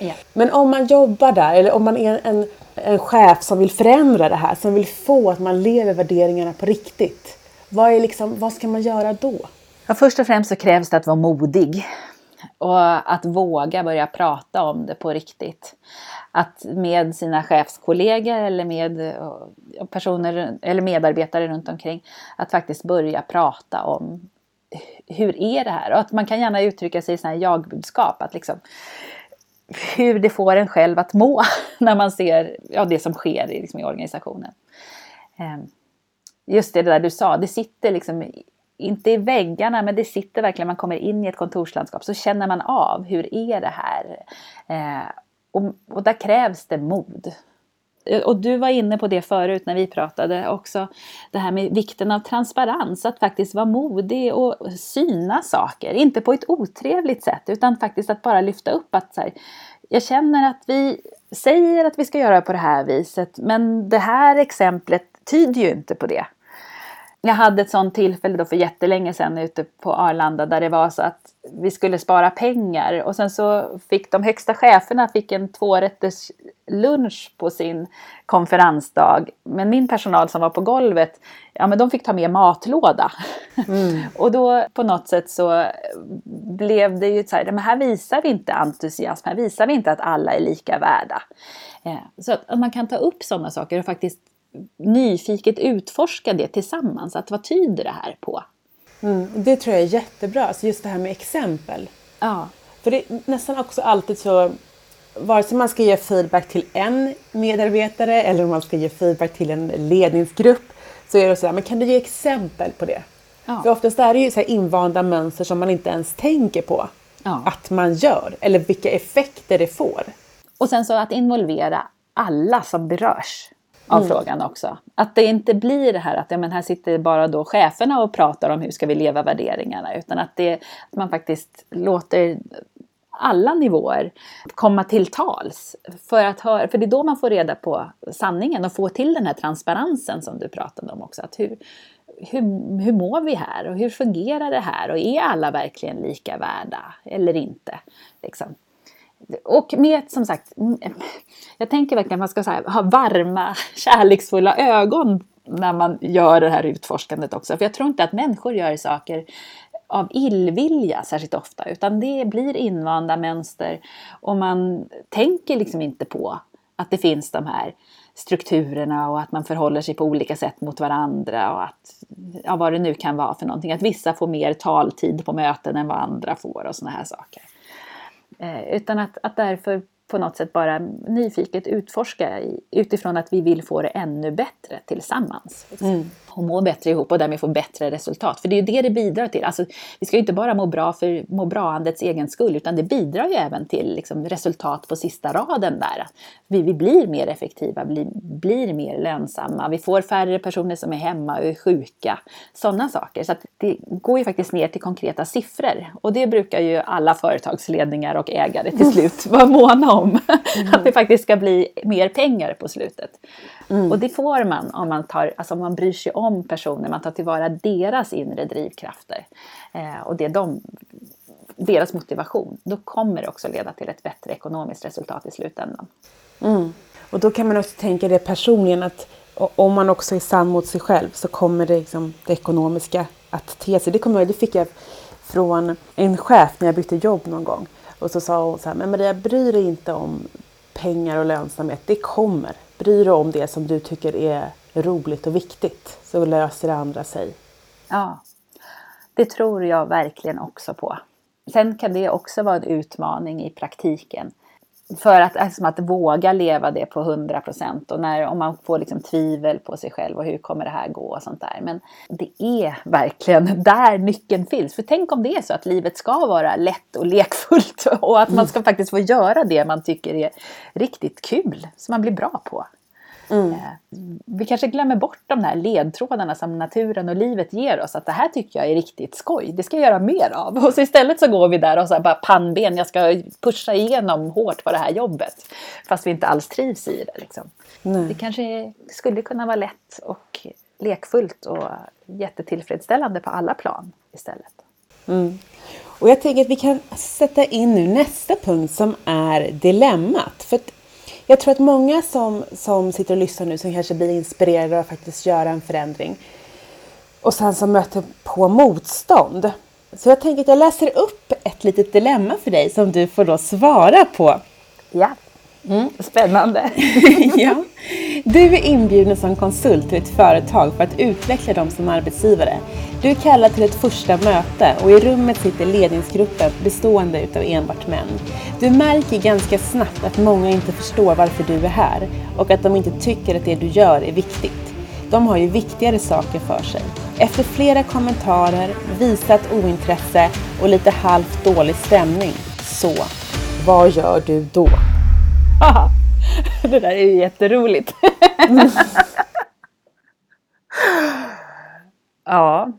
yeah. Men om man jobbar där eller om man är en, en chef som vill förändra det här, som vill få att man lever värderingarna på riktigt. vad, är liksom, vad ska man göra då? Ja, först och främst så krävs det att vara modig och att våga börja prata om det på riktigt. Att med sina chefskollegor eller med eh, personer eller medarbetare runt omkring att faktiskt börja prata om hur är det här? Och att man kan gärna uttrycka sig i sådana här jag-budskap. Att liksom, hur det får en själv att må när man ser ja, det som sker liksom, i organisationen. Ehm, just det, det där du sa, det sitter liksom inte i väggarna, men det sitter verkligen, man kommer in i ett kontorslandskap så känner man av, hur är det här? Eh, och, och där krävs det mod. Eh, och du var inne på det förut när vi pratade också. Det här med vikten av transparens, att faktiskt vara modig och syna saker. Inte på ett otrevligt sätt utan faktiskt att bara lyfta upp att så här, jag känner att vi säger att vi ska göra på det här viset men det här exemplet tyder ju inte på det. Jag hade ett sånt tillfälle då för jättelänge sedan ute på Arlanda där det var så att vi skulle spara pengar och sen så fick de högsta cheferna fick en tvårätters lunch på sin konferensdag. Men min personal som var på golvet, ja men de fick ta med matlåda. Mm. och då på något sätt så blev det ju så här, men här visar vi inte entusiasm, här visar vi inte att alla är lika värda. Eh, så att man kan ta upp sådana saker och faktiskt nyfiket utforska det tillsammans. Att vad tyder det här på? Mm, det tror jag är jättebra, alltså just det här med exempel. Ja. För det är nästan också alltid så, vare sig man ska ge feedback till en medarbetare eller om man ska ge feedback till en ledningsgrupp, så är det så här, men kan du ge exempel på det? Ja. För oftast är det ju så här invanda mönster som man inte ens tänker på ja. att man gör, eller vilka effekter det får. Och sen så att involvera alla som berörs av mm. frågan också. Att det inte blir det här att ja, men här sitter bara då cheferna och pratar om hur ska vi leva värderingarna. Utan att, det, att man faktiskt låter alla nivåer komma till tals. För, att höra, för det är då man får reda på sanningen och få till den här transparensen som du pratade om också. Att hur, hur, hur mår vi här och hur fungerar det här och är alla verkligen lika värda eller inte? Liksom och med som sagt, jag tänker verkligen att man ska här, ha varma, kärleksfulla ögon när man gör det här utforskandet också. För jag tror inte att människor gör saker av illvilja särskilt ofta, utan det blir invanda mönster och man tänker liksom inte på att det finns de här strukturerna och att man förhåller sig på olika sätt mot varandra och att, ja, vad det nu kan vara för någonting. Att vissa får mer taltid på möten än vad andra får och sådana här saker. Eh, utan att, att därför på något sätt bara nyfiket utforska utifrån att vi vill få det ännu bättre tillsammans. Liksom. Mm. Och må bättre ihop och därmed få bättre resultat. För det är ju det det bidrar till. Alltså, vi ska ju inte bara må bra för må bra-andets egen skull utan det bidrar ju även till liksom, resultat på sista raden där. Vi, vi blir mer effektiva, blir, blir mer lönsamma, vi får färre personer som är hemma och är sjuka. Sådana saker. Så det går ju faktiskt ner till konkreta siffror. Och det brukar ju alla företagsledningar och ägare till slut vara måna om. Mm. att det faktiskt ska bli mer pengar på slutet. Mm. Och det får man om man, tar, alltså om man bryr sig om personer, man tar tillvara deras inre drivkrafter eh, och det de, deras motivation. Då kommer det också leda till ett bättre ekonomiskt resultat i slutändan. Mm. Och då kan man också tänka det personligen att om man också är sann mot sig själv så kommer det, liksom, det ekonomiska att te sig. Det, kommer, det fick jag från en chef när jag bytte jobb någon gång. Och så sa hon så här, men Maria bry dig inte om pengar och lönsamhet, det kommer. Bry dig om det som du tycker är roligt och viktigt så löser det andra sig. Ja, det tror jag verkligen också på. Sen kan det också vara en utmaning i praktiken. För att, alltså, att våga leva det på 100 procent och när, om man får liksom tvivel på sig själv och hur kommer det här gå och sånt där. Men det är verkligen där nyckeln finns. För tänk om det är så att livet ska vara lätt och lekfullt och att man ska faktiskt få göra det man tycker är riktigt kul, som man blir bra på. Mm. Eh, vi kanske glömmer bort de här ledtrådarna som naturen och livet ger oss. Att det här tycker jag är riktigt skoj. Det ska jag göra mer av. Och så istället så går vi där och så bara pannben. Jag ska pusha igenom hårt på det här jobbet. Fast vi inte alls trivs i det. Liksom. Det kanske skulle kunna vara lätt och lekfullt och jättetillfredsställande på alla plan istället. Mm. Och jag tänker att vi kan sätta in nu nästa punkt som är dilemmat. För jag tror att många som, som sitter och lyssnar nu som kanske blir inspirerade att faktiskt göra en förändring och sen som möter på motstånd. Så jag tänker att jag läser upp ett litet dilemma för dig som du får då svara på. Ja, mm. spännande. ja. Du är inbjuden som konsult till ett företag för att utveckla dem som arbetsgivare. Du är kallad till ett första möte och i rummet sitter ledningsgruppen bestående utav enbart män. Du märker ganska snabbt att många inte förstår varför du är här och att de inte tycker att det du gör är viktigt. De har ju viktigare saker för sig. Efter flera kommentarer, visat ointresse och lite halvt dålig stämning, så vad gör du då? Det där är ju jätteroligt. ja,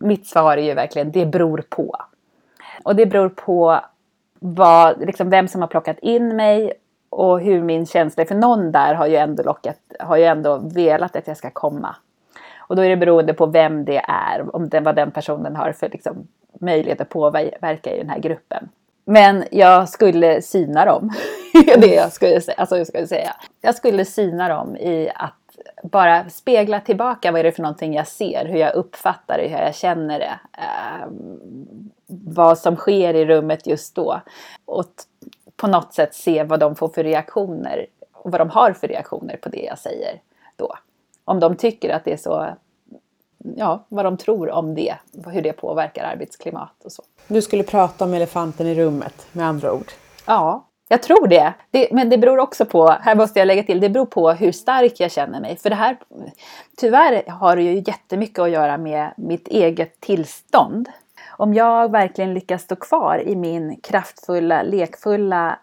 mitt svar är ju verkligen det beror på. Och det beror på vad, liksom vem som har plockat in mig och hur min känsla är. För någon där har ju ändå lockat, har ju ändå velat att jag ska komma. Och då är det beroende på vem det är, om den, vad den personen har för liksom, möjlighet att påverka i den här gruppen. Men jag skulle syna dem. det jag skulle, säga. Alltså, jag skulle säga. Jag skulle syna dem i att bara spegla tillbaka vad är det för någonting jag ser, hur jag uppfattar det, hur jag känner det. Eh, vad som sker i rummet just då. Och på något sätt se vad de får för reaktioner och vad de har för reaktioner på det jag säger då. Om de tycker att det är så, ja, vad de tror om det, hur det påverkar arbetsklimat och så. Du skulle prata om elefanten i rummet med andra ord? Ja, jag tror det. det. Men det beror också på, här måste jag lägga till, det beror på hur stark jag känner mig. För det här, tyvärr har det ju jättemycket att göra med mitt eget tillstånd. Om jag verkligen lyckas stå kvar i min kraftfulla, lekfulla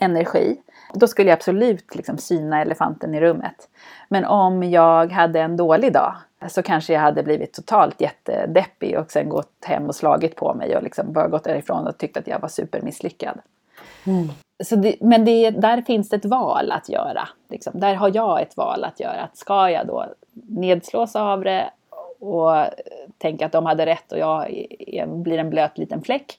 energi, då skulle jag absolut liksom syna elefanten i rummet. Men om jag hade en dålig dag så kanske jag hade blivit totalt jättedeppig och sen gått hem och slagit på mig och liksom bara gått därifrån och tyckt att jag var supermisslyckad. Mm. Så det, men det, där finns det ett val att göra. Liksom. Där har jag ett val att göra. Att ska jag då nedslås av det och tänka att de hade rätt och jag blir en blöt liten fläck.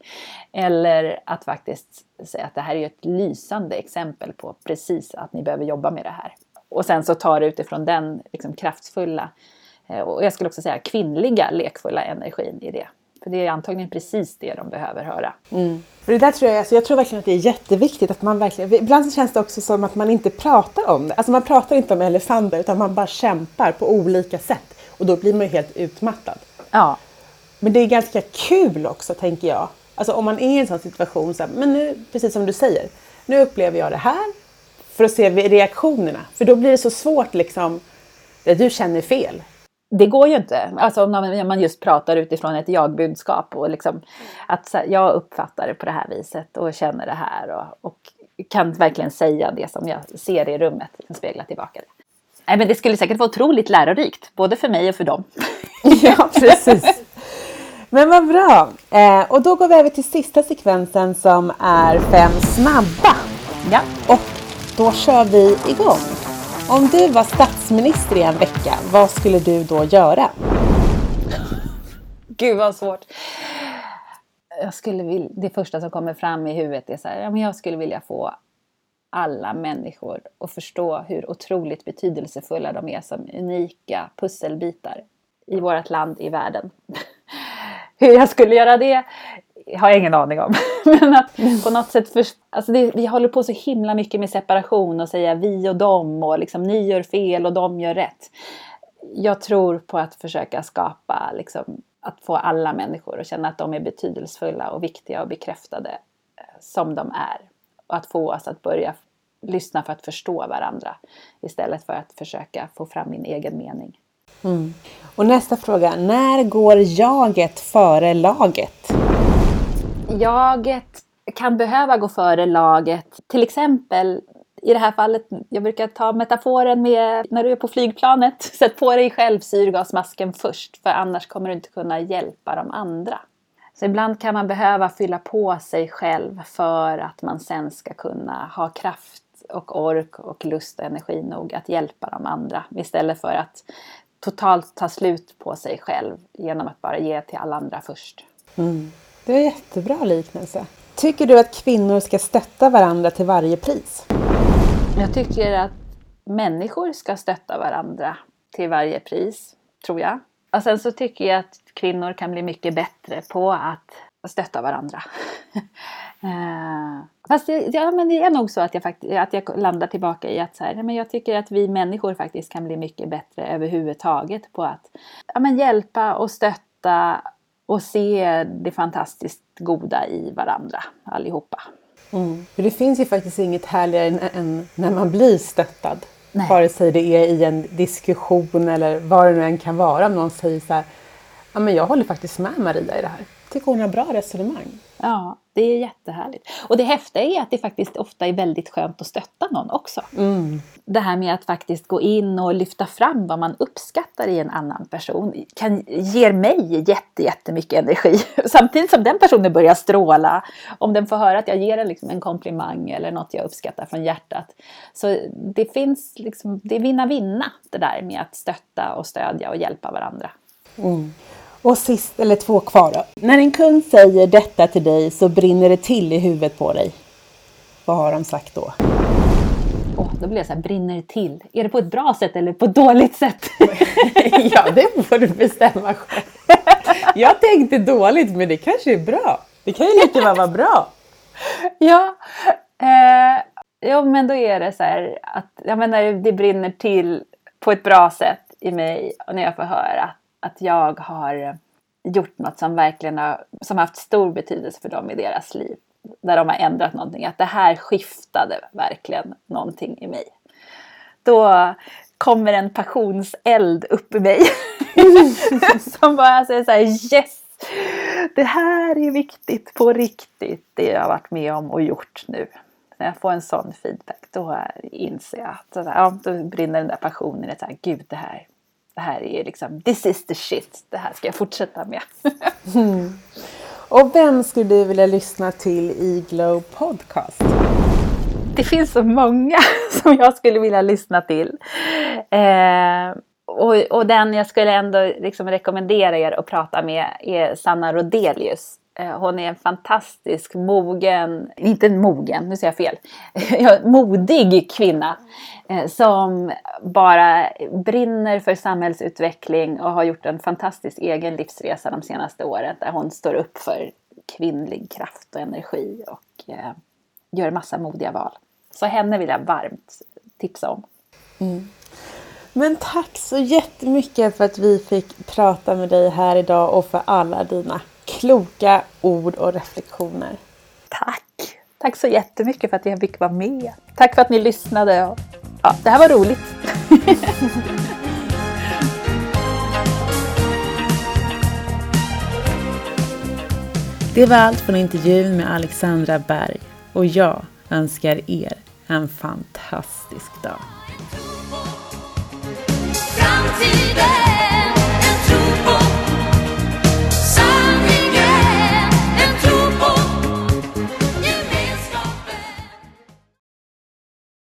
Eller att faktiskt säga att det här är ett lysande exempel på precis att ni behöver jobba med det här. Och sen så tar det utifrån den liksom, kraftfulla och jag skulle också säga kvinnliga lekfulla energin i det. För det är antagligen precis det de behöver höra. Mm. För det där tror jag, alltså jag tror verkligen att det är jätteviktigt att man verkligen, ibland så känns det också som att man inte pratar om det. Alltså man pratar inte om elefanter utan man bara kämpar på olika sätt. Och då blir man ju helt utmattad. Ja. Men det är ganska kul också tänker jag. Alltså om man är i en sån situation, så här, men nu, precis som du säger, nu upplever jag det här för att se reaktionerna. För då blir det så svårt liksom, du känner fel. Det går ju inte. Alltså när man just pratar utifrån ett jag-budskap och liksom att här, jag uppfattar det på det här viset och känner det här och, och kan verkligen säga det som jag ser i rummet, liksom spegla tillbaka det. Nej, men det skulle säkert vara otroligt lärorikt, både för mig och för dem. ja, precis. Men vad bra! Eh, och då går vi över till sista sekvensen som är fem snabba. Ja. Och då kör vi igång. Om du var statsminister i en vecka, vad skulle du då göra? Gud vad svårt. Jag skulle vilja, det första som kommer fram i huvudet är så här, ja, men jag skulle vilja få alla människor att förstå hur otroligt betydelsefulla de är som unika pusselbitar i vårt land, i världen. hur jag skulle göra det har jag ingen aning om. Men att på något sätt, för, alltså det, vi håller på så himla mycket med separation och säga vi och dem och liksom ni gör fel och de gör rätt. Jag tror på att försöka skapa, liksom, att få alla människor att känna att de är betydelsefulla och viktiga och bekräftade eh, som de är. Och att få oss att börja lyssna för att förstå varandra istället för att försöka få fram min egen mening. Mm. Och nästa fråga, när går jaget före laget? Jaget kan behöva gå före laget. Till exempel i det här fallet, jag brukar ta metaforen med när du är på flygplanet. Sätt på dig själv syrgasmasken först för annars kommer du inte kunna hjälpa de andra. Så ibland kan man behöva fylla på sig själv för att man sen ska kunna ha kraft och ork och lust och energi nog att hjälpa de andra istället för att totalt ta slut på sig själv genom att bara ge till alla andra först. Mm. Det är en jättebra liknelse. Tycker du att kvinnor ska stötta varandra till varje pris? Jag tycker att människor ska stötta varandra till varje pris, tror jag. Och sen så tycker jag att kvinnor kan bli mycket bättre på att stötta varandra. Eh, fast det, ja, men det är nog så att jag, fakt att jag landar tillbaka i att så här, men jag tycker att vi människor faktiskt kan bli mycket bättre överhuvudtaget på att ja, men hjälpa och stötta och se det fantastiskt goda i varandra allihopa. Mm. För det finns ju faktiskt inget härligare än, när man blir stöttad. Nej. Vare sig det är i en diskussion eller vad det nu än kan vara. Om någon säger så här, ja men jag håller faktiskt med Maria i det här. Tycker hon har bra resonemang. Ja, det är jättehärligt. Och det häftiga är att det faktiskt ofta är väldigt skönt att stötta någon också. Mm. Det här med att faktiskt gå in och lyfta fram vad man uppskattar i en annan person kan, ger mig jätte, jättemycket energi. Samtidigt som den personen börjar stråla. Om den får höra att jag ger den liksom en komplimang eller något jag uppskattar från hjärtat. Så det finns liksom, det är vinna-vinna det där med att stötta och stödja och hjälpa varandra. Mm. Och sist, eller två kvar då. När en kund säger detta till dig så brinner det till i huvudet på dig. Vad har de sagt då? Oh, då blir jag så här, brinner till? Är det på ett bra sätt eller på ett dåligt sätt? ja, det får du bestämma själv. Jag tänkte dåligt, men det kanske är bra. Det kan ju lika väl vara bra. ja, eh, jo, men då är det så här att jag menar, det brinner till på ett bra sätt i mig och när jag får höra att att jag har gjort något som verkligen har, som haft stor betydelse för dem i deras liv. Där de har ändrat någonting. Att det här skiftade verkligen någonting i mig. Då kommer en passionseld upp i mig. som bara säger så här yes! Det här är viktigt på riktigt. Det jag har varit med om och gjort nu. När jag får en sån feedback då inser jag att ja, då brinner den där passionen. Att Gud, det här, det här är liksom, this is the shit. Det här ska jag fortsätta med. mm. Och vem skulle du vilja lyssna till i Glow Podcast? Det finns så många som jag skulle vilja lyssna till. Eh, och, och, den jag skulle ändå liksom rekommendera er att prata med är Sanna Rodelius. Eh, hon är en fantastisk, mogen, inte mogen, nu säger jag fel, modig kvinna eh, som bara brinner för samhällsutveckling och har gjort en fantastisk egen livsresa de senaste åren där hon står upp för kvinnlig kraft och energi och eh, gör massa modiga val. Så henne vill jag varmt tipsa om. Mm. Men tack så jättemycket för att vi fick prata med dig här idag och för alla dina kloka ord och reflektioner. Tack! Tack så jättemycket för att jag fick vara med. Tack för att ni lyssnade. Ja, det här var roligt. Det var allt från intervjun med Alexandra Berg och jag önskar er en fantastisk dag. Framtiden